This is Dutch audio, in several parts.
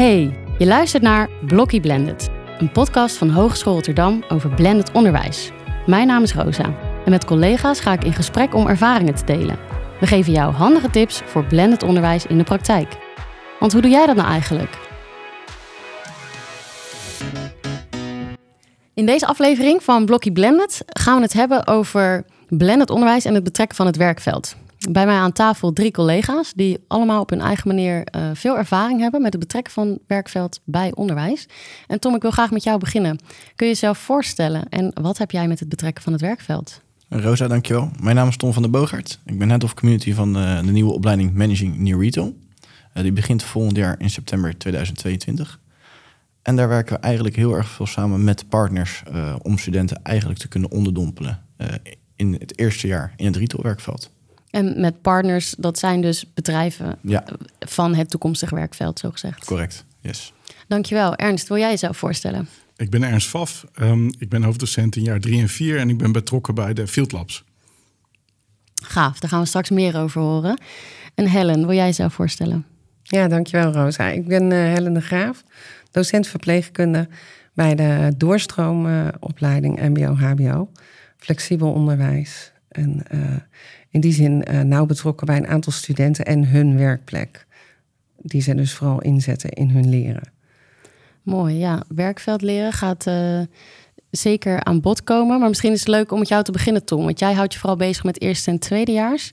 Hey, je luistert naar Blokkie Blended, een podcast van Hogeschool Rotterdam over blended onderwijs. Mijn naam is Rosa en met collega's ga ik in gesprek om ervaringen te delen. We geven jou handige tips voor blended onderwijs in de praktijk. Want hoe doe jij dat nou eigenlijk? In deze aflevering van Blokkie Blended gaan we het hebben over blended onderwijs en het betrekken van het werkveld. Bij mij aan tafel drie collega's die allemaal op hun eigen manier uh, veel ervaring hebben met het betrekken van werkveld bij onderwijs. En Tom, ik wil graag met jou beginnen. Kun je jezelf voorstellen en wat heb jij met het betrekken van het werkveld? Rosa, dankjewel. Mijn naam is Tom van der Boogaard. Ik ben Head of Community van de, de nieuwe opleiding Managing New Retail. Uh, die begint volgend jaar in september 2022. En daar werken we eigenlijk heel erg veel samen met partners om studenten eigenlijk te kunnen onderdompelen in het eerste jaar in het retailwerkveld. En met partners, dat zijn dus bedrijven ja. van het toekomstige werkveld, zo gezegd. Correct, yes. Dankjewel. Ernst, wil jij jezelf voorstellen? Ik ben Ernst Vaf. Um, ik ben hoofddocent in jaar 3 en 4 en ik ben betrokken bij de Field Labs. Gaaf, daar gaan we straks meer over horen. En Helen, wil jij jezelf voorstellen? Ja, dankjewel Rosa. Ik ben uh, Helen de Graaf, docent verpleegkunde bij de doorstroomopleiding uh, MBO-HBO. Flexibel onderwijs. En uh, in die zin uh, nauw betrokken bij een aantal studenten en hun werkplek. Die ze dus vooral inzetten in hun leren. Mooi, ja. Werkveld leren gaat uh, zeker aan bod komen. Maar misschien is het leuk om met jou te beginnen, Tom. Want jij houdt je vooral bezig met eerste en tweedejaars.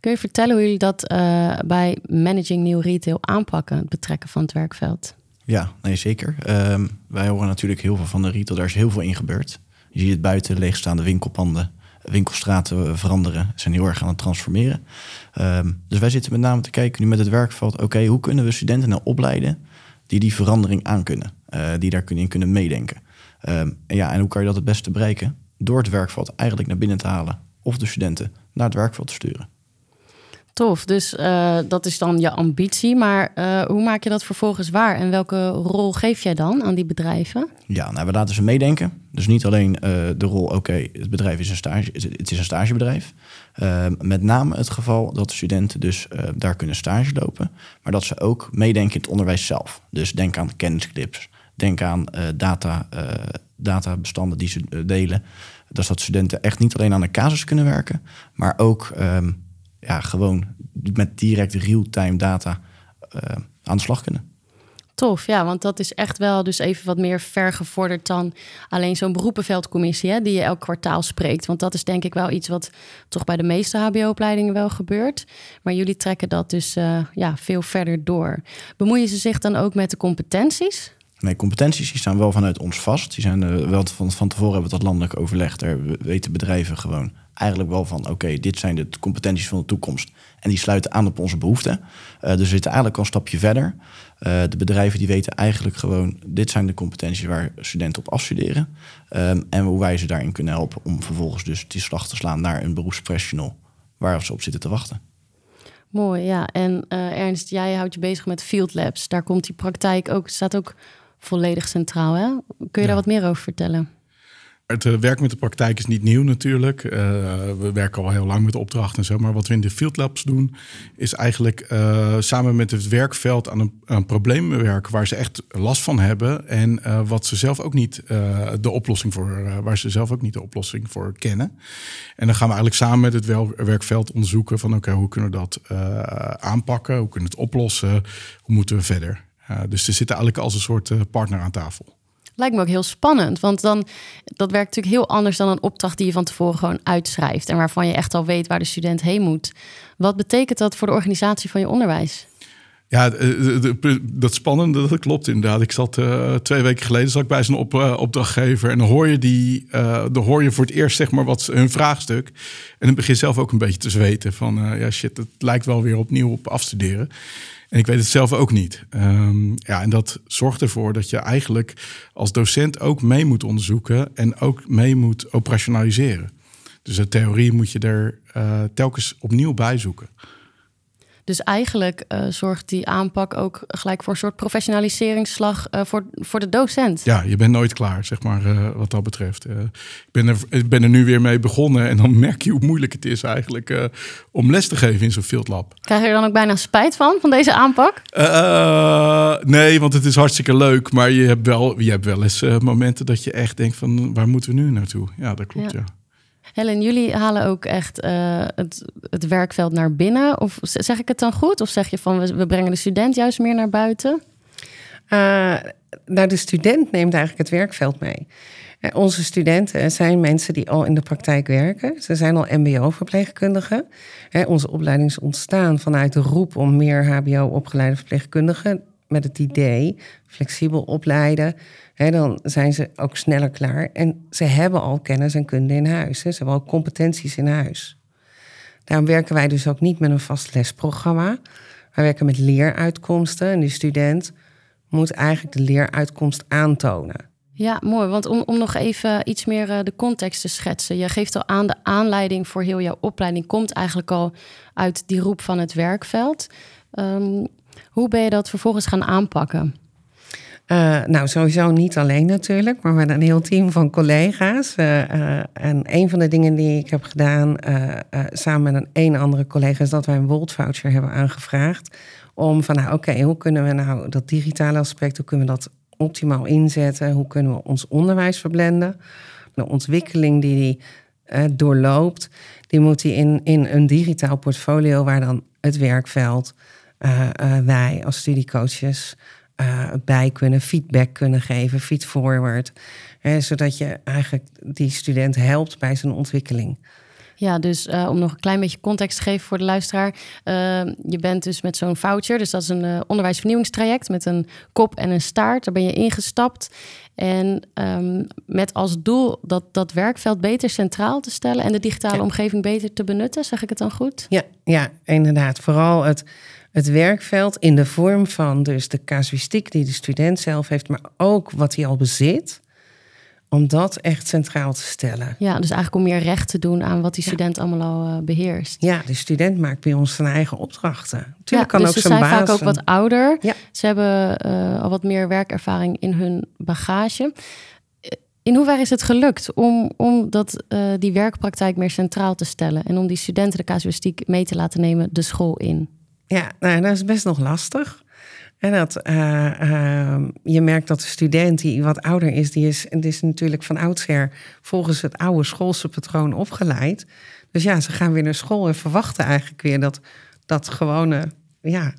Kun je vertellen hoe jullie dat uh, bij Managing New Retail aanpakken, het betrekken van het werkveld? Ja, nee, zeker. Um, wij horen natuurlijk heel veel van de retail. Daar is heel veel in gebeurd. Je ziet het buiten leegstaande winkelpanden winkelstraten veranderen, zijn heel erg aan het transformeren. Um, dus wij zitten met name te kijken nu met het werkveld, oké, hoe kunnen we studenten nou opleiden die die verandering aan kunnen, uh, die daar in kunnen meedenken. En, ja, en hoe kan je dat het beste bereiken? Door het werkveld eigenlijk naar binnen te halen of de studenten naar het werkveld te sturen. Tof, dus uh, dat is dan je ambitie. Maar uh, hoe maak je dat vervolgens waar? En welke rol geef jij dan aan die bedrijven? Ja, nou, we laten ze meedenken. Dus niet alleen uh, de rol, oké, het bedrijf is een stage, het is een stagebedrijf. met name het geval dat de studenten dus daar kunnen stage lopen. Maar dat ze ook meedenken in het onderwijs zelf. Dus denk aan kennisclips, denk aan data, databestanden die ze delen. Dus dat studenten echt niet alleen aan de casus kunnen werken, maar ook... Um, ja, gewoon met direct real-time data uh, aan de slag kunnen. Tof, ja, want dat is echt wel dus even wat meer vergevorderd dan alleen zo'n beroepenveldcommissie, hè, die je elk kwartaal spreekt. Want dat is denk ik wel iets wat toch bij de meeste HBO-opleidingen wel gebeurt. Maar jullie trekken dat dus uh, ja, veel verder door. Bemoeien ze zich dan ook met de competenties? Nee, competenties die staan wel vanuit ons vast. Die zijn uh, wel van, van tevoren hebben we dat landelijk overlegd. Daar weten bedrijven gewoon eigenlijk wel van: oké, dit zijn de competenties van de toekomst. En die sluiten aan op onze behoeften. Uh, dus we zitten eigenlijk al een stapje verder. Uh, de bedrijven die weten eigenlijk gewoon: dit zijn de competenties waar studenten op afstuderen. Um, en hoe wij ze daarin kunnen helpen om vervolgens dus die slag te slaan naar een beroepsprofessional waar ze op zitten te wachten. Mooi, ja. En uh, Ernst, jij houdt je bezig met field labs. Daar komt die praktijk ook, staat ook volledig centraal. Hè? Kun je ja. daar wat meer over vertellen? Het uh, werk met de praktijk is niet nieuw natuurlijk. Uh, we werken al heel lang met opdrachten en zo. Maar wat we in de Field Labs doen, is eigenlijk uh, samen met het werkveld aan een, aan probleem werken waar ze echt last van hebben. En wat ze zelf ook niet de oplossing voor, waar ze zelf ook niet de oplossing voor kennen. En dan gaan we eigenlijk samen met het werkveld onderzoeken van oké, hoe kunnen we dat aanpakken? Hoe kunnen we het oplossen? Hoe moeten we verder? dus ze zitten eigenlijk als een soort partner aan tafel. Lijkt me ook heel spannend, want dan dat werkt natuurlijk heel anders dan een opdracht die je van tevoren gewoon uitschrijft en waarvan je echt al weet waar de student heen moet. Wat betekent dat voor de organisatie van je onderwijs? Ja, dat spannende, dat klopt inderdaad. Ik zat uh, twee weken geleden zat ik bij zijn op, opdrachtgever. En dan hoor je die, dan hoor je voor het eerst zeg maar wat hun vraagstuk. En dan begin je zelf ook een beetje te zweten van ja shit, het lijkt wel weer opnieuw op afstuderen. En ik weet het zelf ook niet. Um, ja, en dat zorgt ervoor dat je eigenlijk als docent ook mee moet onderzoeken en ook mee moet operationaliseren. Dus de theorie moet je er telkens opnieuw bij zoeken. Dus eigenlijk uh, zorgt die aanpak ook gelijk voor een soort professionaliseringsslag uh, voor, voor de docent. Ja, je bent nooit klaar, zeg maar, uh, wat dat betreft. ik, ben er, ik ben er nu weer mee begonnen en dan merk je hoe moeilijk het is eigenlijk om les te geven in zo'n field lab. Krijg je er dan ook bijna spijt van, van deze aanpak? nee, want het is hartstikke leuk, maar je hebt wel, je hebt wel eens momenten dat je echt denkt van, waar moeten we nu naartoe? Ja, dat klopt, ja. ja. Helen, jullie halen ook echt uh, het, het werkveld naar binnen. Of zeg ik het dan goed? Of zeg je van we, we brengen de student juist meer naar buiten? Uh, nou, de student neemt eigenlijk het werkveld mee. Uh, onze studenten zijn mensen die al in de praktijk werken. Ze zijn al MBO-verpleegkundigen. onze opleiding ontstaan vanuit de roep om meer HBO-opgeleide verpleegkundigen met het idee flexibel opleiden. Hè, dan zijn ze ook sneller klaar. En ze hebben al kennis en kunde in huis. Hè. Ze hebben al competenties in huis. Daarom werken wij dus ook niet met een vast lesprogramma. Wij werken met leeruitkomsten. En die student moet eigenlijk de leeruitkomst aantonen. Ja, mooi. Want om, nog even iets meer uh, de context te schetsen. Je geeft al aan de aanleiding voor heel jouw opleiding komt eigenlijk al uit die roep van het werkveld. Um, hoe ben je dat vervolgens gaan aanpakken? Uh, nou, sowieso niet alleen natuurlijk, maar met een heel team van collega's. Uh, uh, en een van de dingen die ik heb gedaan samen met een een andere collega is dat wij een Wolt voucher hebben aangevraagd. Om van, nou oké, hoe kunnen we nou dat digitale aspect, hoe kunnen we dat optimaal inzetten? Hoe kunnen we ons onderwijs verblenden? De ontwikkeling die die doorloopt, die moet hij in, in een digitaal portfolio waar dan het werkveld, wij als studiecoaches uh, bij kunnen, feedback kunnen geven, feedforward. Hè, zodat je eigenlijk die student helpt bij zijn ontwikkeling. Ja, dus uh, om nog een klein beetje context te geven voor de luisteraar. Uh, je bent dus met zo'n voucher, dus dat is een uh, onderwijsvernieuwingstraject met een kop en een staart. Daar ben je ingestapt. En um, met als doel dat, dat werkveld beter centraal te stellen en de digitale ja. omgeving beter te benutten. Zeg ik het dan goed? Ja, ja inderdaad. Vooral het het werkveld in de vorm van dus de casuïstiek die de student zelf heeft, maar ook wat hij al bezit, om dat echt centraal te stellen. Ja, dus eigenlijk om meer recht te doen aan wat die student allemaal al uh, beheerst. Ja, de student maakt bij ons zijn eigen opdrachten. Tuurlijk kan dus ook ze zijn zijn vaak ook wat ouder. Ja. Ze hebben uh, al wat meer werkervaring in hun bagage. In hoeverre is het gelukt om, om dat, uh, die werkpraktijk meer centraal te stellen en om die studenten de casuïstiek mee te laten nemen de school in? Ja, nou, dat is best nog lastig. En dat, uh, uh, je merkt dat de student die wat ouder is, die is, die is natuurlijk van oudsher volgens het oude schoolse patroon opgeleid. Dus ja, ze gaan weer naar school en verwachten eigenlijk weer dat, dat gewone, ja,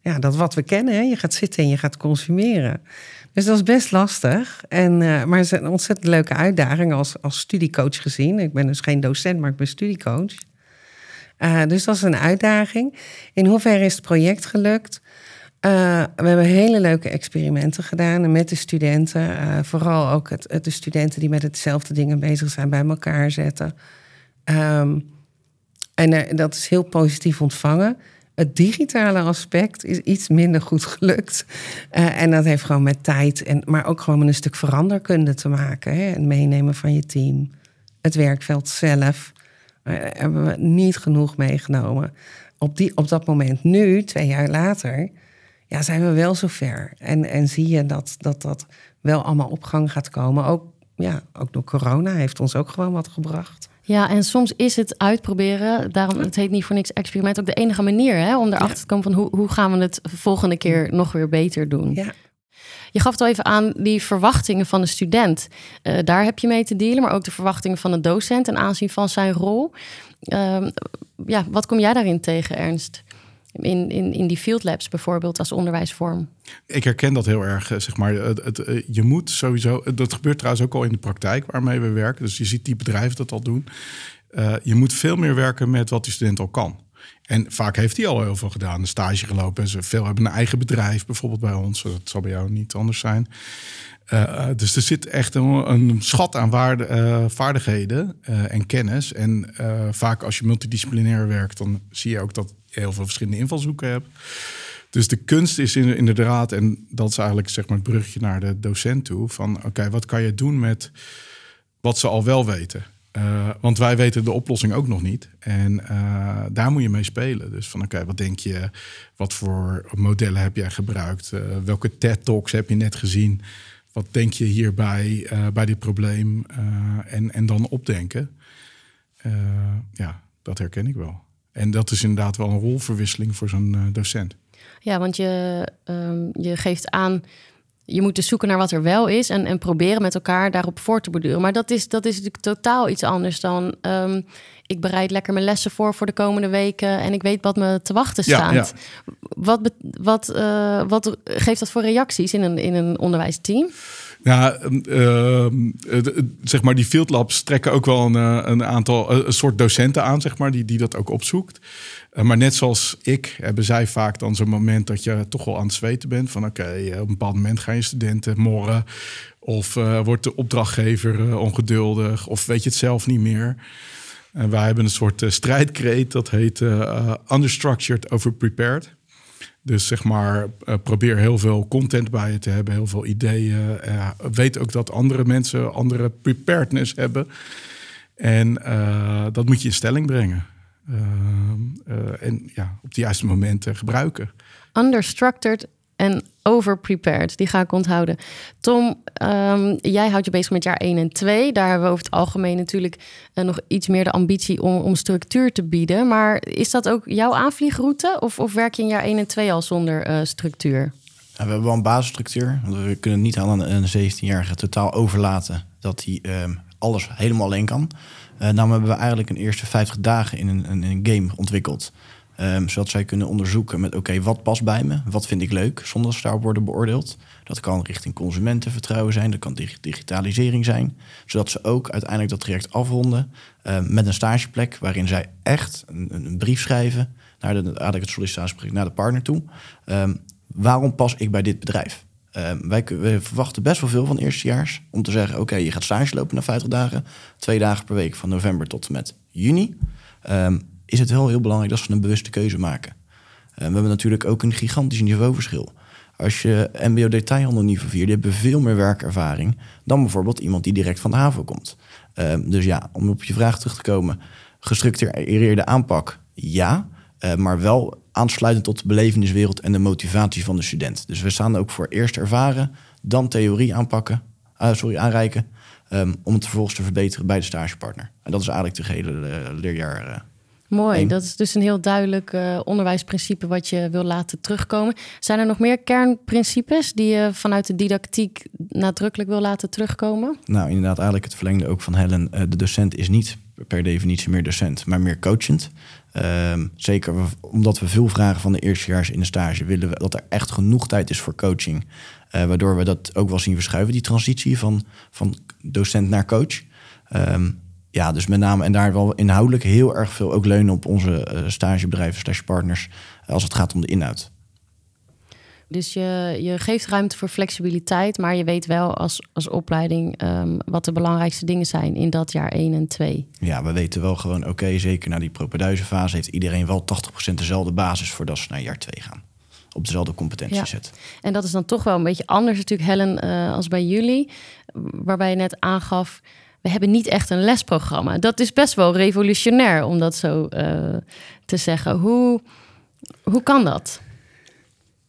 ja, dat wat we kennen. Hè? Je gaat zitten en je gaat consumeren. Dus dat is best lastig. En, uh, maar het is een ontzettend leuke uitdaging als, als studiecoach gezien. Ik ben dus geen docent, maar ik ben studiecoach. Uh, dus dat is een uitdaging. In hoeverre is het project gelukt? Uh, we hebben hele leuke experimenten gedaan met de studenten. Uh, vooral ook het, de studenten die met hetzelfde dingen bezig zijn bij elkaar zetten. Um, en dat is heel positief ontvangen. Het digitale aspect is iets minder goed gelukt. en dat heeft gewoon met tijd, en, maar ook gewoon met een stuk veranderkunde te maken. Hè? Het meenemen van je team, het werkveld zelf. Daar hebben we niet genoeg meegenomen. Op, die, op dat moment, nu, twee jaar later, ja, zijn we wel zover. En, en zie je dat, dat dat wel allemaal op gang gaat komen. Ook, ja, ook door corona heeft ons ook gewoon wat gebracht. Ja, en soms is het uitproberen, daarom het heet niet voor niks experiment, ook de enige manier hè, om erachter ja. te komen van hoe, hoe gaan we het volgende keer nog weer beter doen. Ja. Je gaf het al even aan die verwachtingen van de student. Uh, daar heb je mee te dealen, maar ook de verwachtingen van de docent ten aanzien van zijn rol. Uh, ja, wat kom jij daarin tegen, Ernst? In, in, in die field labs bijvoorbeeld als onderwijsvorm? Ik herken dat heel erg, zeg maar. Het, het, eh, je moet sowieso, dat gebeurt trouwens ook al in de praktijk waarmee we werken. Dus je ziet die bedrijven dat al doen. Je moet veel meer werken met wat die student al kan. En vaak heeft hij al heel veel gedaan, een stage gelopen. Ze veel hebben een eigen bedrijf, bijvoorbeeld bij ons. Dat zal bij jou niet anders zijn. Uh, dus er zit echt een, een schat aan uh, vaardigheden en kennis. En vaak als je multidisciplinair werkt, dan zie je ook dat je heel veel verschillende invalshoeken hebt. Dus de kunst is inderdaad, en dat is eigenlijk zeg maar het brugje naar de docent toe, van oké, wat kan je doen met wat ze al wel weten? Uh, want wij weten de oplossing ook nog niet. En uh, daar moet je mee spelen. Dus van oké, wat denk je? Wat voor modellen heb jij gebruikt? Uh, welke TED-talks heb je net gezien? Wat denk je hierbij bij dit probleem? en, en dan opdenken. ja, dat herken ik wel. En dat is inderdaad wel een rolverwisseling voor zo'n docent. Ja, want je, um, je geeft aan je moet dus zoeken naar wat er wel is en, en proberen met elkaar daarop voor te borduren. Maar dat is, dat is natuurlijk totaal iets anders dan um, ik bereid lekker mijn lessen voor voor de komende weken en ik weet wat me te wachten staat. Ja, ja. Wat, wat, uh, wat geeft dat voor reacties in een, in een onderwijsteam? Ja, uh, zeg maar, die field labs trekken ook wel een, eh, een aantal, een soort docenten aan, zeg maar, die, die dat ook opzoekt. Uh, maar net zoals ik, hebben zij vaak dan zo'n moment dat je toch wel aan het zweten bent. Van oké, op een bepaald moment gaan je studenten morren. Of uh, wordt de opdrachtgever ongeduldig. Of weet je het zelf niet meer. En wij hebben een soort strijdkreet, dat heet Understructured Overprepared. Dus zeg maar, uh, probeer heel veel content bij je te hebben, heel veel ideeën. Uh, weet ook dat andere mensen andere preparedness hebben. En uh, dat moet je in stelling brengen. en ja, op de juiste momenten gebruiken. Understructured en overprepared. Die ga ik onthouden. Tom, um, jij houdt je bezig met jaar 1 en 2. Daar hebben we over het algemeen natuurlijk uh, nog iets meer de ambitie om, om structuur te bieden. Maar is dat ook jouw aanvliegroute? Of, of werk je in jaar 1 en 2 al zonder uh, structuur? we hebben wel een basisstructuur. Want we kunnen niet aan een 17-jarige totaal overlaten dat hij um, alles helemaal alleen kan. Uh, hebben we eigenlijk een eerste 50 dagen in een game ontwikkeld. Um, zodat zij kunnen onderzoeken met oké, wat past bij me? Wat vind ik leuk zonder dat ze daarop worden beoordeeld? Dat kan richting consumentenvertrouwen zijn, dat kan digitalisering zijn. Zodat ze ook uiteindelijk dat traject afronden um, met een stageplek waarin zij echt een, een brief schrijven naar de, eigenlijk het sollicitatiegesprek naar de partner toe. Um, waarom pas ik bij dit bedrijf? wij, wij, verwachten best wel veel van eerstejaars om te zeggen: oké, je gaat stage lopen na 50 dagen, twee dagen per week van november tot en met juni. Um, is het wel heel belangrijk dat ze een bewuste keuze maken. Uh, we hebben natuurlijk ook een gigantisch niveauverschil. Als je MBO detailhandel niveau 4, die hebben veel meer werkervaring dan bijvoorbeeld iemand die direct van de HAVO komt. Uh, dus ja, om op je vraag terug te komen, gestructureerde aanpak, ja, uh, maar wel aansluitend tot de beleveniswereld en de motivatie van de student. Dus we staan ook voor eerst ervaren, dan theorie aanpakken, uh, sorry, aanreiken, um, om het vervolgens te verbeteren bij de stagepartner. En dat is eigenlijk de hele leerjaar Mooi, dat is dus een heel duidelijk uh, onderwijsprincipe wat je wil laten terugkomen. Zijn er nog meer kernprincipes die je vanuit de didactiek nadrukkelijk wil laten terugkomen? Nou, inderdaad, eigenlijk het verlengde ook van Helen. Uh, de docent is niet per definitie meer docent, maar meer coachend. Uh, zeker omdat we veel vragen van de eerstejaars in de stage, willen we dat er echt genoeg tijd is voor coaching. Uh, waardoor we dat ook wel zien verschuiven, die transitie van, van docent naar coach. Um, ja, dus met name en daar wel inhoudelijk heel erg veel ook leunen op onze uh, stagebedrijven, stagepartners, uh, als het gaat om de inhoud. Dus je, je geeft ruimte voor flexibiliteit, maar je weet wel als, als opleiding um, wat de belangrijkste dingen zijn in dat jaar 1 en 2. Ja, we weten wel gewoon, oké, okay, zeker na die fase heeft iedereen wel 80% dezelfde basis voordat ze naar jaar 2 gaan. Op dezelfde competentieset. Ja. En dat is dan toch wel een beetje anders natuurlijk, Helen, uh, als bij jullie. Waarbij je net aangaf, we hebben niet echt een lesprogramma. Dat is best wel revolutionair om dat zo uh, te zeggen. Hoe, hoe kan dat?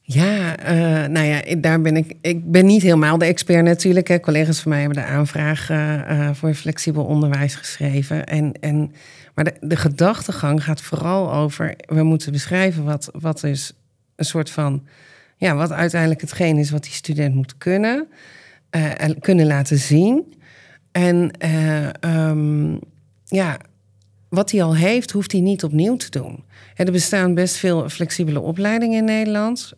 Ja, uh, nou ja, daar ben ik. Ik ben niet helemaal de expert natuurlijk. Hè. Collega's van mij hebben de aanvraag uh, voor flexibel onderwijs geschreven. En, en, maar de, gedachtegang gaat vooral over. We moeten beschrijven wat, wat is een soort van. Ja, wat uiteindelijk hetgeen is wat die student moet kunnen. en kunnen laten zien. En uh, um, ja, wat hij al heeft, hoeft hij niet opnieuw te doen. er bestaan best veel flexibele opleidingen in Nederland.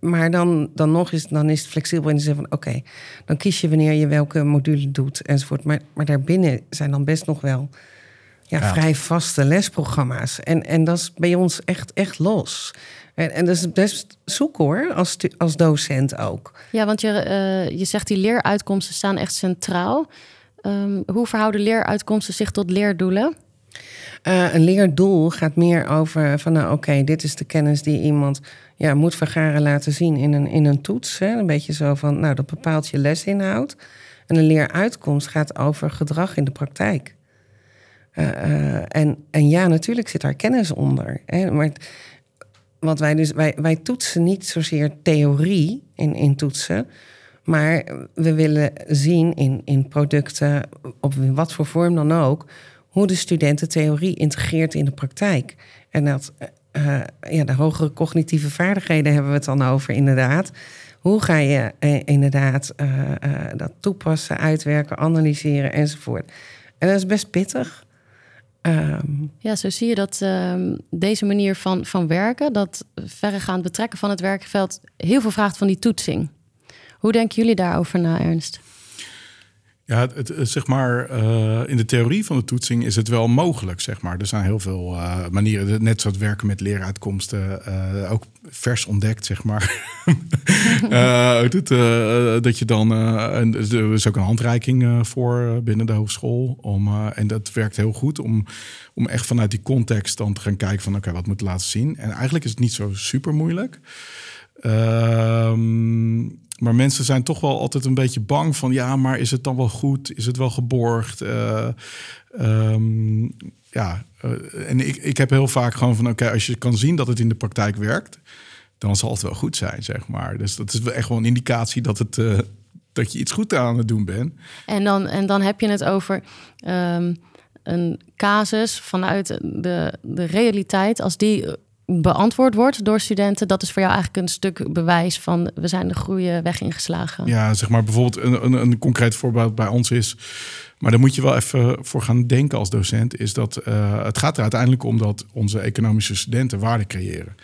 Maar dan, dan nog is, dan is het flexibel in de zin van... oké, dan kies je wanneer je welke module doet enzovoort. Maar, maar daarbinnen zijn dan best nog wel ja, ja. vrij vaste lesprogramma's. En, en dat is bij ons echt, echt los. En, en dat is best zoek hoor, als, als docent ook. Ja, want je, uh, je zegt die leeruitkomsten staan echt centraal. Um, hoe verhouden leeruitkomsten zich tot leerdoelen? Uh, een leerdoel gaat meer over van nou oké, okay, dit is de kennis die iemand ja, moet vergaren laten zien in een, in een toets. Hè? Een beetje zo van, nou dat bepaalt je lesinhoud. En een leeruitkomst gaat over gedrag in de praktijk. en, en ja, natuurlijk zit daar kennis onder. Hè? Maar wat wij dus, wij, wij toetsen niet zozeer theorie in, in toetsen. Maar we willen zien in, in producten, op wat voor vorm dan ook, hoe de studenten theorie integreert in de praktijk. En dat, uh, ja, de hogere cognitieve vaardigheden hebben we het dan over, inderdaad. Hoe ga je uh, inderdaad dat toepassen, uitwerken, analyseren enzovoort. En dat is best pittig. Um, ja, zo zie je dat um, deze manier van, van werken, dat verregaand betrekken van het werkveld, heel veel vraagt van die toetsing. Hoe denken jullie daarover na, Ernst? Ja, het, zeg maar, uh, in de theorie van de toetsing is het wel mogelijk, zeg maar. Er zijn heel veel uh, manieren, net zoals werken met leeruitkomsten, uh, ook vers ontdekt, zeg maar. dat, dat je dan, en er is ook een handreiking voor binnen de hogeschool. Om, en dat werkt heel goed om, om echt vanuit die context dan te gaan kijken van, oké, wat moet laten zien? En eigenlijk is het niet zo super moeilijk. Ehm maar mensen zijn toch wel altijd een beetje bang van... ja, maar is het dan wel goed? Is het wel geborgd? Uh, um, ja, uh, en ik, ik heb heel vaak gewoon van... oké, als je kan zien dat het in de praktijk werkt... dan zal het wel goed zijn, zeg maar. Dus dat is wel echt wel een indicatie dat, het, uh, dat je iets goed aan het doen bent. En dan, en dan heb je het over... Um, een casus vanuit de, de realiteit, als die beantwoord wordt door studenten, dat is voor jou eigenlijk een stuk bewijs van we zijn de goede weg ingeslagen. Ja, zeg maar bijvoorbeeld een, een, een concreet voorbeeld bij ons is, maar daar moet je wel even voor gaan denken als docent, is dat uh, het gaat er uiteindelijk om dat onze economische studenten waarde creëren.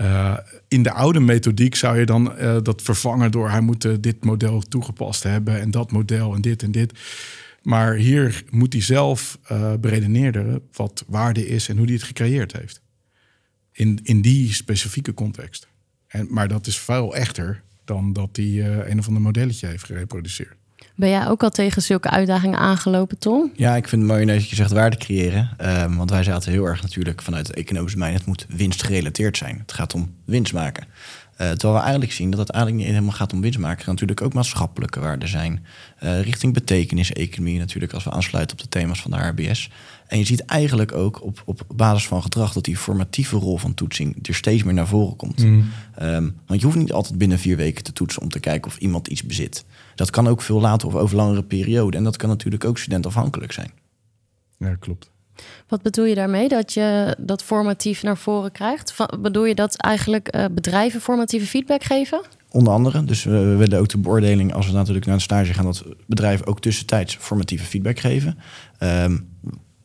Uh, in de oude methodiek zou je dan uh, dat vervangen door hij moet dit model toegepast hebben en dat model en dit en dit. Maar hier moet hij zelf beredeneren wat waarde is en hoe hij het gecreëerd heeft in, in die specifieke context. En, maar dat is veel echter dan dat hij uh, een of ander modelletje heeft gereproduceerd. Ben jij ook al tegen zulke uitdagingen aangelopen, Tom? Ja, ik vind het mooi dat je zegt waarde creëren. Um, want wij zaten heel erg natuurlijk vanuit het economische mijn. Het moet winstgerelateerd zijn. Het gaat om winst maken. Uh, terwijl we eigenlijk zien dat het eigenlijk niet helemaal gaat om winst maken. Er natuurlijk ook maatschappelijke waarden zijn. Uh, richting betekenis-economie natuurlijk, als we aansluiten op de thema's van de RBS. En je ziet eigenlijk ook op, op basis van gedrag dat die formatieve rol van toetsing er steeds meer naar voren komt. Mm. Um, want je hoeft niet altijd binnen vier weken te toetsen om te kijken of iemand iets bezit. Dat kan ook veel later of over langere periode. En dat kan natuurlijk ook studentafhankelijk zijn. Ja, klopt. Wat bedoel je daarmee dat je dat formatief naar voren krijgt? bedoel je dat eigenlijk uh, bedrijven formatieve feedback geven? Onder andere. Dus we willen ook de beoordeling, als we natuurlijk naar een stage gaan, dat bedrijven ook tussentijds formatieve feedback geven. Um,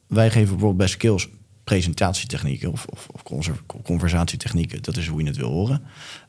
wij geven bijvoorbeeld bij skills presentatietechnieken of, of, of conversatietechnieken. Dat is hoe je het wil horen.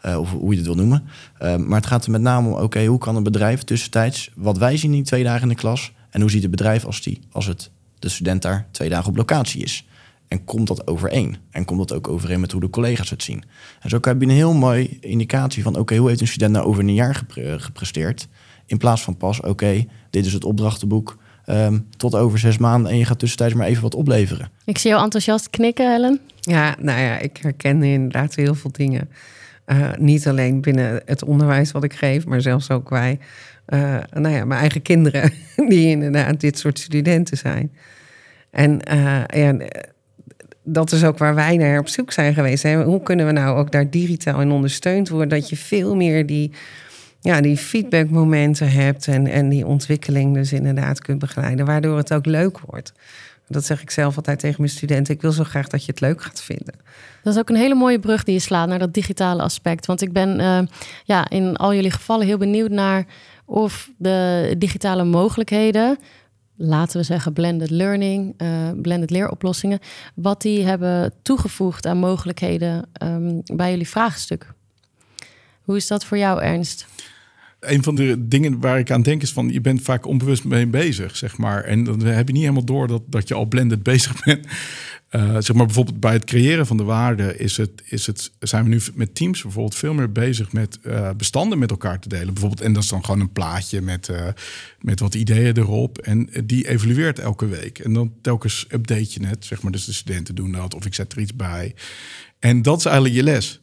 Uh, of hoe je het wil noemen. Uh, maar het gaat er met name om, oké, hoe kan een bedrijf tussentijds... wat wij zien in twee dagen in de klas... en hoe ziet het bedrijf als, die, als het, de student daar twee dagen op locatie is... En komt dat overeen? En komt dat ook overeen met hoe de collega's het zien? En zo heb je een heel mooi indicatie van... oké, hoe heeft een student nou over een jaar gepresteerd? In plaats van pas, oké, dit is het opdrachtenboek... Um, tot over zes maanden en je gaat tussentijds maar even wat opleveren. Ik zie jou enthousiast knikken, Helen. Ja, nou ja, ik herken inderdaad heel veel dingen. Uh, niet alleen binnen het onderwijs wat ik geef, maar zelfs ook wij. Uh, nou ja, mijn eigen kinderen, die inderdaad dit soort studenten zijn. En uh, ja, dat is ook waar wij naar op zoek zijn geweest. Hè. Hoe kunnen we nou ook daar digitaal in ondersteund worden? Dat je veel meer die ja, die feedbackmomenten hebt en, en die ontwikkeling dus inderdaad kunt begeleiden, waardoor het ook leuk wordt. Dat zeg ik zelf altijd tegen mijn studenten. Ik wil zo graag dat je het leuk gaat vinden. Dat is ook een hele mooie brug die je slaat naar dat digitale aspect. Want ik ben uh, ja, in al jullie gevallen heel benieuwd naar of de digitale mogelijkheden, laten we zeggen blended learning, uh, blended leeroplossingen, wat die hebben toegevoegd aan mogelijkheden um, bij jullie vraagstuk. Hoe is dat voor jou, Ernst? Een van de dingen waar ik aan denk is van je bent vaak onbewust mee bezig, zeg maar. En dan heb je niet helemaal door dat, dat je al blended bezig bent. Uh, zeg maar bijvoorbeeld bij het creëren van de waarde is het, is het, zijn we nu met teams bijvoorbeeld veel meer bezig met uh, bestanden met elkaar te delen. Bijvoorbeeld, en dat is dan gewoon een plaatje met, uh, met wat ideeën erop. En die evalueert elke week. En dan telkens update je het, zeg maar. Dus de studenten doen dat of ik zet er iets bij. En dat is eigenlijk je les.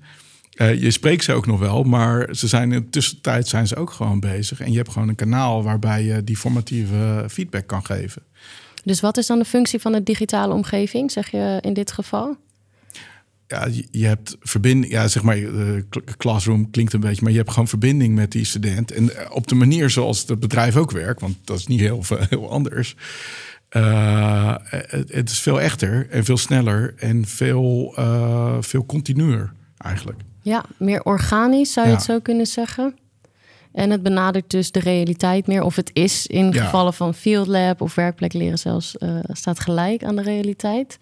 Uh, je spreekt ze ook nog wel, maar ze zijn in de tussentijd zijn ze ook gewoon bezig. En je hebt gewoon een kanaal waarbij je die formatieve feedback kan geven. Dus wat is dan de functie van de digitale omgeving, zeg je in dit geval? ja, je, hebt verbinding, ja, zeg maar, uh, classroom klinkt een beetje, maar je hebt gewoon verbinding met die student. En eh, op de manier zoals het bedrijf ook werkt, want dat is niet heel, heel anders. Uh, het, het, is veel echter en veel sneller en veel, uh, veel continuer eigenlijk. Ja, meer organisch zou je ja. het zo kunnen zeggen. En het benadert dus de realiteit meer. Of het is in ja. gevallen van field lab of werkplek leren zelfs uh, staat gelijk aan de realiteit.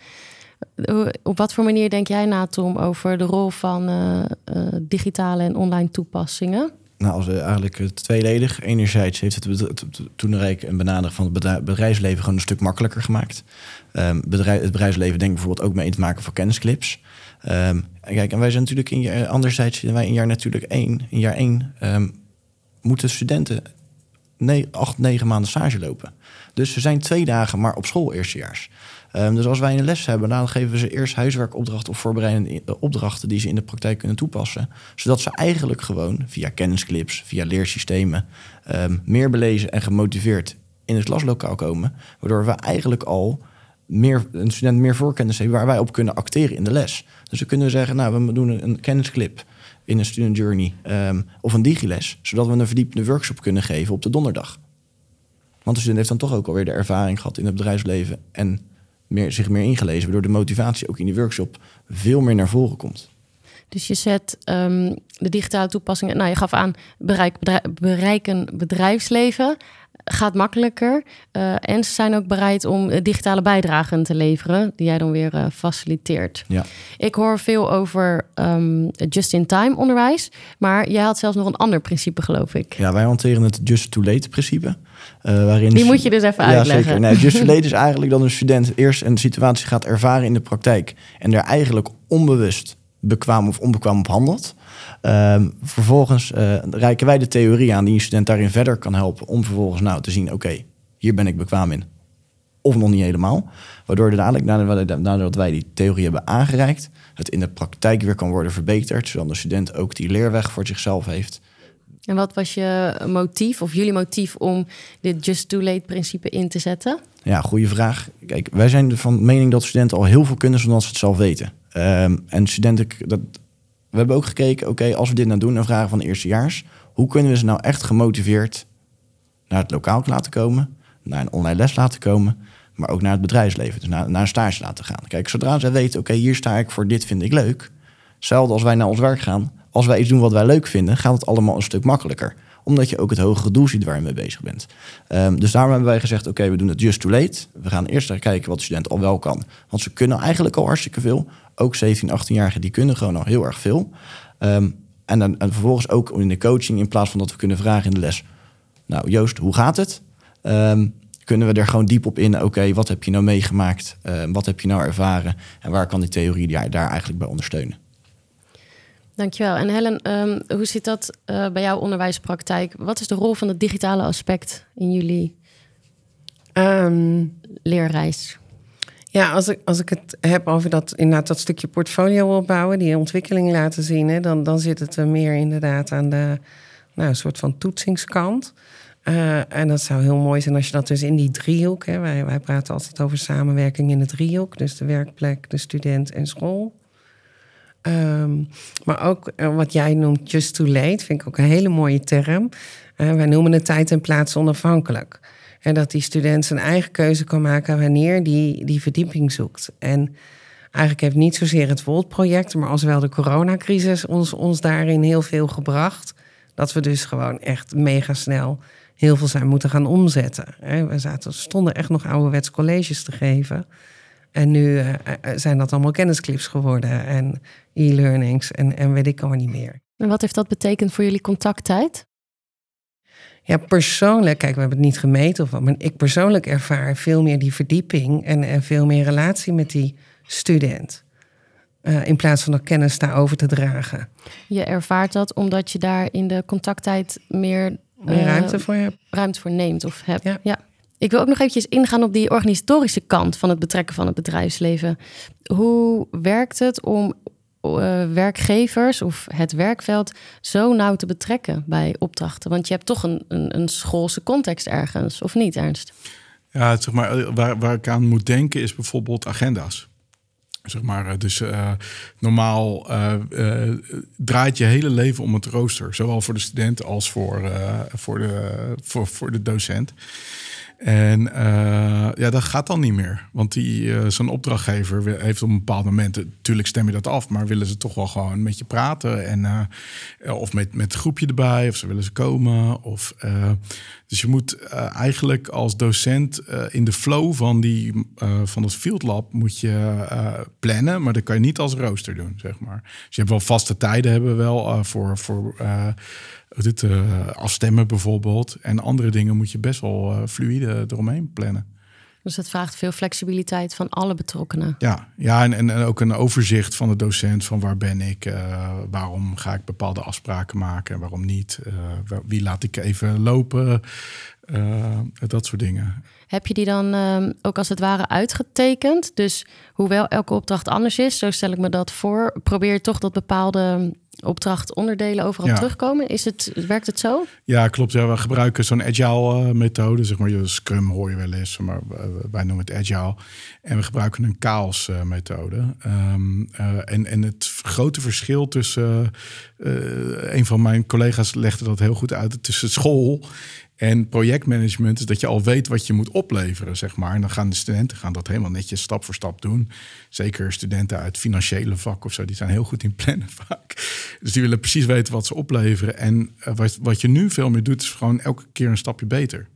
Op wat voor manier denk jij na, Tom, over de rol van uh, uh, digitale en online toepassingen? Nou, als eigenlijk tweeledig. Enerzijds heeft het, toenrijk en benaderen van het bedrijfsleven gewoon een stuk makkelijker gemaakt. Um, bedrijf, het bedrijfsleven denkt bijvoorbeeld ook mee te maken voor kennisclips. Um, en kijk, en wij zijn natuurlijk in jaar, anderzijds zitten wij in jaar natuurlijk één. In jaar één um, moeten studenten ne acht, negen maanden stage lopen. Dus ze zijn twee dagen maar op school eerstejaars. Um, dus als wij een les hebben, dan geven we ze eerst huiswerkopdrachten of voorbereidende opdrachten die ze in de praktijk kunnen toepassen. Zodat ze eigenlijk gewoon via kennisclips, via leersystemen, meer belezen en gemotiveerd in het klaslokaal komen. Waardoor we eigenlijk al meer, een student meer voorkennis heeft waar wij op kunnen acteren in de les. Dus we kunnen zeggen, nou, we doen een, kennisclip in een student journey um, of een digiles, zodat we een verdiepende workshop kunnen geven op de donderdag. Want de student heeft dan toch ook alweer de ervaring gehad in het bedrijfsleven en meer, zich meer ingelezen, waardoor de motivatie ook in die workshop veel meer naar voren komt. Dus je zet um, de digitale toepassingen, nou je gaf aan bereiken bedrijfsleven gaat makkelijker. Uh, en ze zijn ook bereid om digitale bijdragen te leveren, die jij dan weer uh, faciliteert. Ja. Ik hoor veel over um, just-in-time onderwijs, maar jij had zelfs nog een ander principe, geloof ik. Ja, wij hanteren het just-too-late principe. Uh, waarin die moet je dus even ja, uitleggen. Zeker. Nee, just-too-late is eigenlijk dat een student eerst een situatie gaat ervaren in de praktijk en daar eigenlijk onbewust bekwaam of onbekwaam op handelt. Um, vervolgens uh, reiken wij de theorie aan die een student daarin verder kan helpen om vervolgens nou te zien, oké, okay, hier ben ik bekwaam in. Of nog niet helemaal. Waardoor er dadelijk, nadat wij die theorie hebben aangereikt, het in de praktijk weer kan worden verbeterd, zodat de student ook die leerweg voor zichzelf heeft. En wat was je motief of jullie motief om dit just too late principe in te zetten? Ja, goede vraag. Kijk, wij zijn van mening dat studenten al heel veel kunnen zonder dat ze het zelf weten. Um, en studenten, dat, we hebben ook gekeken, oké, als we dit nou doen en vragen van eerstejaars, hoe kunnen we ze nou echt gemotiveerd naar het lokaal laten komen, naar een online les laten komen, maar ook naar het bedrijfsleven, dus naar, naar een stage laten gaan. Kijk, zodra zij weten, oké, hier sta ik voor dit vind ik leuk, hetzelfde als wij naar ons werk gaan, als wij iets doen wat wij leuk vinden, gaat het allemaal een stuk makkelijker omdat je ook het hogere doel ziet waar je mee bezig bent. Um, dus daarom hebben wij gezegd, oké, we doen het just too late. We gaan eerst kijken wat de student al wel kan. Want ze kunnen eigenlijk al hartstikke veel. Ook 17, 18-jarigen, die kunnen gewoon al heel erg veel. Um, en, dan, en vervolgens ook in de coaching, in plaats van dat we kunnen vragen in de les... Nou, Joost, hoe gaat het? Um, kunnen we er gewoon diep op in. Oké, okay, wat heb je nou meegemaakt? Uh, wat heb je nou ervaren? En waar kan die theorie daar, daar eigenlijk bij ondersteunen? Dankjewel. En Helen, um, hoe zit dat uh, bij jouw onderwijspraktijk? Wat is de rol van het digitale aspect in jullie um, leerreis? Ja, als ik, als ik het heb over dat, inderdaad, dat stukje portfolio opbouwen, die ontwikkeling laten zien, hè, dan, dan zit het er meer inderdaad aan de nou, soort van toetsingskant. Uh, en dat zou heel mooi zijn als je dat dus in die driehoek, hè, wij, praten altijd over samenwerking in de driehoek, dus de werkplek, de student en school. Um, maar ook uh, wat jij noemt just too late, vind ik ook een hele mooie term. Uh, wij noemen het tijd en plaats onafhankelijk. En dat die student zijn eigen keuze kan maken wanneer die die verdieping zoekt. En eigenlijk heeft niet zozeer het Volt-project, maar als wel de coronacrisis ons, ons daarin heel veel gebracht. Dat we dus gewoon echt mega snel heel veel zijn moeten gaan omzetten. We zaten, stonden echt nog ouderwets colleges te geven. En nu uh, zijn dat allemaal kennisclips geworden en e-learnings en, en weet ik allemaal niet meer. En wat heeft dat betekend voor jullie contacttijd? Ja, persoonlijk, kijk, we hebben het niet gemeten of wat, maar ik persoonlijk ervaar veel meer die verdieping en, en veel meer relatie met die student. Uh, in plaats van de kennis daarover te dragen. Je ervaart dat omdat je daar in de contacttijd meer, meer uh, ruimte voor hebt. Ruimte voor neemt of hebt. Ja. ja. Ik wil ook nog eventjes ingaan op die organisatorische kant van het betrekken van het bedrijfsleven. Hoe werkt het om uh, werkgevers of het werkveld zo nauw te betrekken bij opdrachten? Want je hebt toch een, een, een schoolse context ergens, of niet, Ernst? Ja, zeg maar, eh, waar, waar ik aan moet denken is bijvoorbeeld agenda's. Zeg maar, eh, dus normaal draait je hele leven om het rooster. Zowel voor de student als voor, voor, de, voor, voor de docent. En uh, ja, dat gaat dan niet meer. Want die, uh, opdrachtgever heeft op een bepaald moment... natuurlijk stem je dat af, maar willen ze toch wel gewoon met je praten. En, of met, met het groepje erbij, of ze willen ze komen. Of, dus je moet eigenlijk als docent in de flow van, die, van het field lab... moet je plannen, maar dat kan je niet als rooster doen, zeg maar. Dus je hebt wel vaste tijden hebben wel voor... voor dit afstemmen bijvoorbeeld. En andere dingen moet je best wel fluïde eromheen plannen. Dus dat vraagt veel flexibiliteit van alle betrokkenen. Ja, ja en, en, ook een overzicht van de docent van waar ben ik, uh, waarom ga ik bepaalde afspraken maken en waarom niet, wie laat ik even lopen, dat soort dingen. Heb je die dan uh, ook als het ware uitgetekend? Dus hoewel elke opdracht anders is, zo stel ik me dat voor, probeer je toch dat bepaalde opdrachtonderdelen overal ja. terugkomen. Is het, werkt het zo? Ja, klopt. Ja, we gebruiken zo'n agile uh, methode. Zeg maar, je Scrum hoor je wel eens, maar wij noemen het agile. En we gebruiken een chaos uh, methode. Um, uh, en, en het grote verschil tussen, een van mijn collega's legde dat heel goed uit, tussen school en projectmanagement is dat je al weet wat je moet opleveren, zeg maar. En dan gaan de studenten gaan dat helemaal netjes stap voor stap doen. Zeker studenten uit financiële vak of zo, die zijn heel goed in plannen vaak. Dus die willen precies weten wat ze opleveren. En uh, wat, wat je nu veel meer doet, is gewoon elke keer een stapje beter.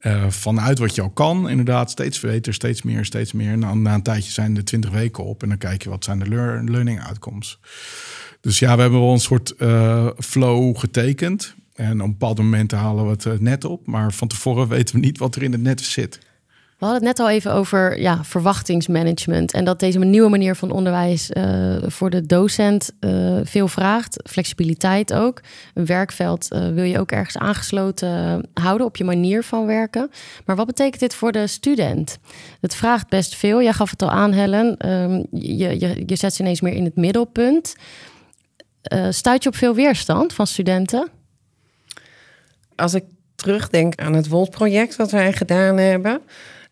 Uh, vanuit wat je al kan, inderdaad, steeds beter, steeds meer, steeds meer. Na, na een tijdje zijn er twintig weken op en dan kijk je wat zijn de lear, learning outcomes. Dus ja, we hebben wel een soort uh, flow getekend. En op bepaalde momenten halen we het eh, net op. Maar van tevoren weten we niet wat er in het net zit. We hadden het net al even over ja, verwachtingsmanagement. En dat deze nieuwe manier van onderwijs uh, voor de docent uh, veel vraagt. Flexibiliteit ook. Een werkveld wil je ook ergens aangesloten houden op je manier van werken. Maar wat betekent dit voor de student? Het vraagt best veel. Jij gaf het al aan, Helen. Um, je, je, je zet ze ineens meer in het middelpunt. stuit je op veel weerstand van studenten? Als ik terugdenk aan het WOLD-project wat wij gedaan hebben,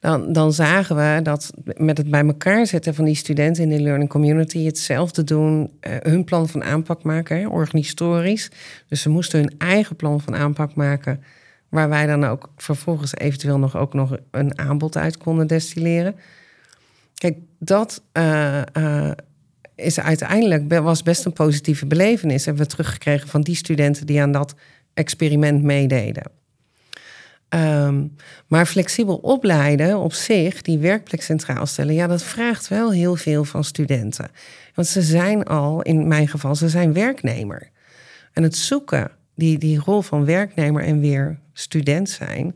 dan, dan zagen we dat met het bij elkaar zetten van die studenten in de learning community hetzelfde doen, uh, hun plan van aanpak maken, organisatorisch. Dus ze moesten hun eigen plan van aanpak maken, waar wij dan ook vervolgens eventueel nog ook nog een aanbod uit konden destilleren. Kijk, dat uh, is uiteindelijk was best een positieve belevenis. Hebben we teruggekregen van die studenten die aan dat experiment meededen. Um, maar flexibel opleiden op zich, die werkplek centraal stellen, ja, dat vraagt wel heel veel van studenten. Want ze zijn al, in mijn geval, ze zijn werknemer. En het zoeken, die, die rol van werknemer en weer student zijn,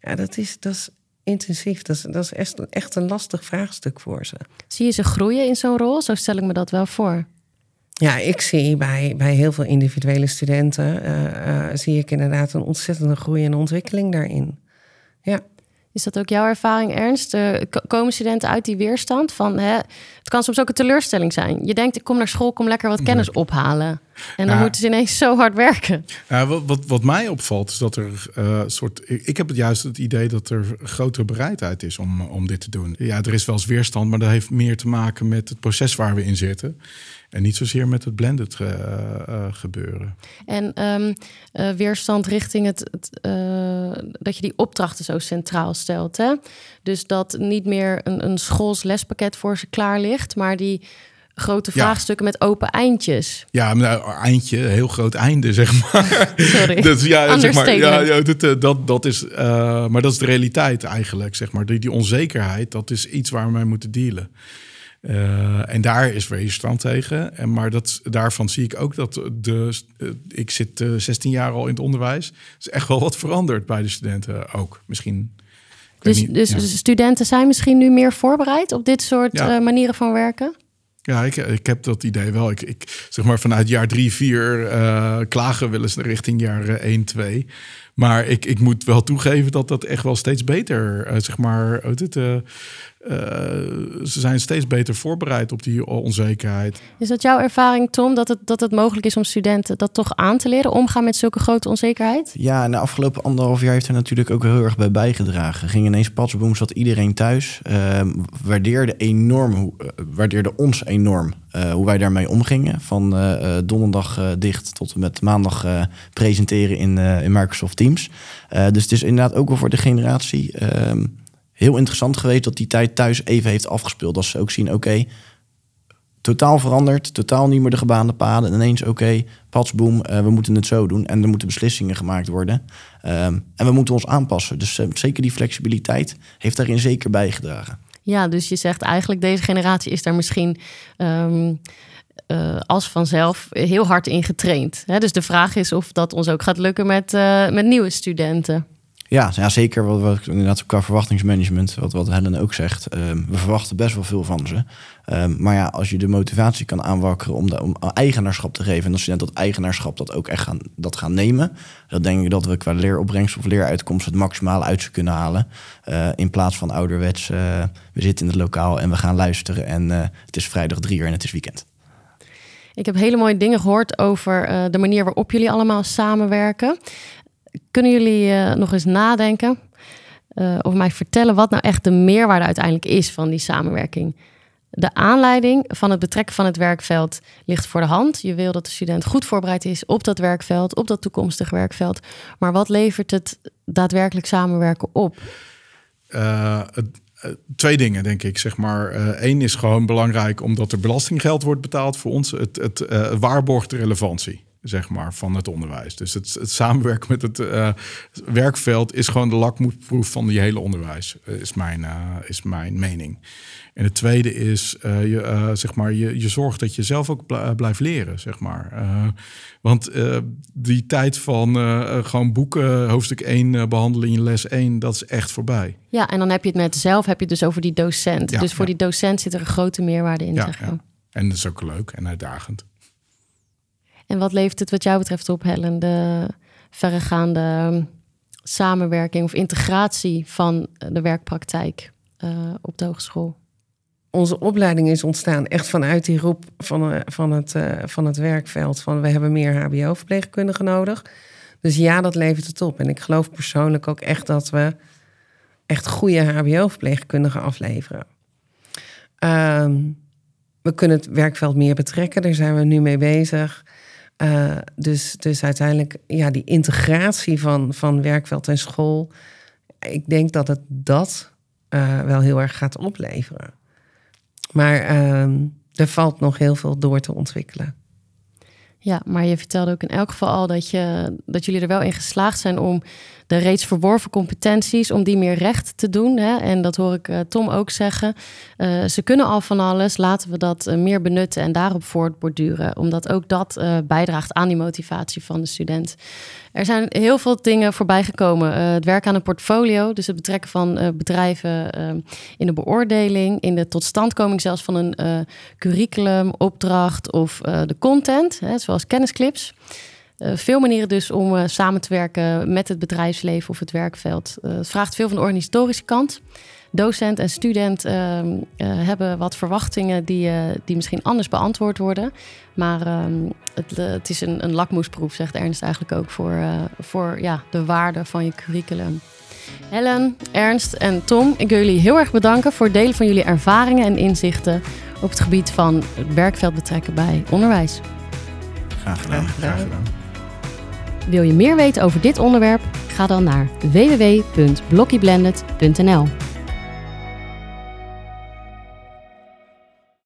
ja, dat is, dat is intensief. Dat is, dat is echt, echt een lastig vraagstuk voor ze. Zie je ze groeien in zo'n rol? Zo stel ik me dat wel voor. Ja, ik zie bij, bij heel veel individuele studenten... Uh, uh, zie ik inderdaad een ontzettende groei en ontwikkeling daarin. Ja. Is dat ook jouw ervaring, Ernst? Uh, komen studenten uit die weerstand van... Hè, het kan soms ook een teleurstelling zijn. Je denkt, ik kom naar school, kom lekker wat kennis ophalen. En dan ja. moeten ze ineens zo hard werken. Wat, wat, wat mij opvalt is dat er uh, soort... Ik heb het juist het idee dat er grotere bereidheid is om, om dit te doen. Ja, er is wel eens weerstand, maar dat heeft meer te maken met het proces waar we in zitten. En niet zozeer met het blended uh, uh, gebeuren. En um, uh, weerstand richting het, het dat je die opdrachten zo centraal stelt. Hè? Dus dat niet meer een, een schools lespakket voor ze klaar ligt, maar die grote vraagstukken met open eindjes. Ja, nou, eindje, heel groot einde, zeg maar. Sorry. dus, ja, zeg maar, ja, ja dat, dat, dat is, uh, maar dat is de realiteit eigenlijk, zeg maar. Die, die onzekerheid, dat is iets waar we mee moeten dealen. Uh, en daar is weerstand tegen. En, maar dat, daarvan zie ik ook dat de. Uh, ik zit uh, 16 jaar al in het onderwijs. Er is echt wel wat veranderd bij de studenten ook. Misschien. Dus, niet, dus ja. studenten zijn misschien nu meer voorbereid op dit soort ja. manieren van werken? Ja, ik, ik heb dat idee wel. Ik, ik zeg maar vanuit jaar drie, vier klagen willen ze richting jaar 1, 2. Maar ik, ik moet wel toegeven dat dat echt wel steeds beter, zeg maar, het, ze zijn steeds beter voorbereid op die onzekerheid. Is dat jouw ervaring, Tom, dat het, dat het mogelijk is om studenten dat toch aan te leren, omgaan met zulke grote onzekerheid? Ja, de afgelopen anderhalf jaar heeft er natuurlijk ook heel erg bij bijgedragen. Ging ineens patsboom, zat iedereen thuis. Uh, waardeerde, enorm, waardeerde ons enorm hoe wij daarmee omgingen. Van donderdag dicht tot en met maandag presenteren in, in Microsoft Teams. dus het is inderdaad ook wel voor de generatie ehm, heel interessant geweest dat die tijd thuis even heeft afgespeeld. Dat ze ook zien, oké, totaal veranderd, totaal niet meer de gebaande paden. En ineens, oké, okay, patsboom, uh, we moeten het zo doen. En er moeten beslissingen gemaakt worden. Ehm, en we moeten ons aanpassen. Dus uh, zeker die flexibiliteit heeft daarin zeker bijgedragen. Ja, dus je zegt eigenlijk deze generatie is daar misschien... Um, uh, als vanzelf heel hard in getraind. Dus de vraag is of dat ons ook gaat lukken met, met nieuwe studenten. Ja, ja zeker. Wat, wat inderdaad qua verwachtingsmanagement, wat, wat Helen ook zegt. Um, we verwachten best wel veel van ze. Um, maar ja, als je de motivatie kan aanwakkeren om, de, om eigenaarschap te geven. En als studenten dat eigenaarschap dat ook echt gaan, dat gaan nemen. Dan denk ik dat we qua leeropbrengst of leeruitkomst het maximale uit ze kunnen halen. Uh, in plaats van ouderwets, uh, we zitten in het lokaal en we gaan luisteren. En uh, het is vrijdag drie uur en het is weekend. Ik heb hele mooie dingen gehoord over de manier waarop jullie allemaal samenwerken. Kunnen jullie uh, nog eens nadenken uh, of mij vertellen wat nou echt de meerwaarde uiteindelijk is van die samenwerking? De aanleiding van het betrekken van het werkveld ligt voor de hand. Je wil dat de student goed voorbereid is op dat werkveld, op dat toekomstig werkveld. Maar wat levert het daadwerkelijk samenwerken op? Uh, twee dingen, denk ik. Zeg maar. Eén is gewoon belangrijk omdat er belastinggeld wordt betaald voor ons. Het, het waarborgt de relevantie zeg maar, van het onderwijs. Dus het, het samenwerken met het uh, werkveld is gewoon de lakmoesproef van die hele onderwijs, eh, is mijn, uh, is mijn mening. En het tweede is, uh, je, zeg maar, je, je zorgt dat je zelf ook blijft leren, zeg maar. want die tijd van gewoon boeken, hoofdstuk 1 behandelen in les 1, dat is echt voorbij. Ja, en dan heb je het met zelf, heb je het dus over die docent. Ja, dus voor die docent zit er een grote meerwaarde in, ja, zeg ja. En dat is ook leuk en uitdagend. En wat levert het wat jou betreft op, Helen? De verregaande ehm, samenwerking of integratie van de werkpraktijk uh, op de hogeschool? Onze opleiding is ontstaan echt vanuit die roep van, uh, van, het, van het werkveld. Van we hebben meer HBO-verpleegkundigen nodig. Dus ja, dat levert het op. En ik geloof persoonlijk ook echt dat we echt goede HBO-verpleegkundigen afleveren. Um, we kunnen het werkveld meer betrekken. Daar zijn we nu mee bezig. Uh, dus, dus uiteindelijk, ja, die integratie van, van werkveld en school. Ik denk dat het dat uh, wel heel erg gaat opleveren. Maar uh, er valt nog heel veel door te ontwikkelen. Ja, maar je vertelde ook in elk geval al dat, je, dat jullie er wel in geslaagd zijn om de reeds verworven competenties, om die meer recht te doen. Hè? En dat hoor ik uh, Tom ook zeggen. Uh, ze kunnen al van alles, laten we dat uh, meer benutten en daarop voortborduren. Omdat ook dat bijdraagt aan die motivatie van de student. Er zijn heel veel dingen voorbij gekomen. het werk aan een portfolio, dus het betrekken van bedrijven in de beoordeling, in de totstandkoming zelfs van een curriculum, opdracht of de content, hè, zoals kennisclips. Uh, veel manieren dus om uh, samen te werken met het bedrijfsleven of het werkveld. Uh, het vraagt veel van de organisatorische kant. Docent en student ehm, hebben wat verwachtingen die, die misschien anders beantwoord worden. Maar ehm, het, het, is een, een lakmoesproef, zegt Ernst eigenlijk ook, voor, voor ja, de waarde van je curriculum. Helen, Ernst en Tom, ik wil jullie heel erg bedanken voor het delen van jullie ervaringen en inzichten op het gebied van het werkveld betrekken bij onderwijs. Graag gedaan. Graag gedaan. Wil je meer weten over dit onderwerp? Ga dan naar www.blockyblended.nl.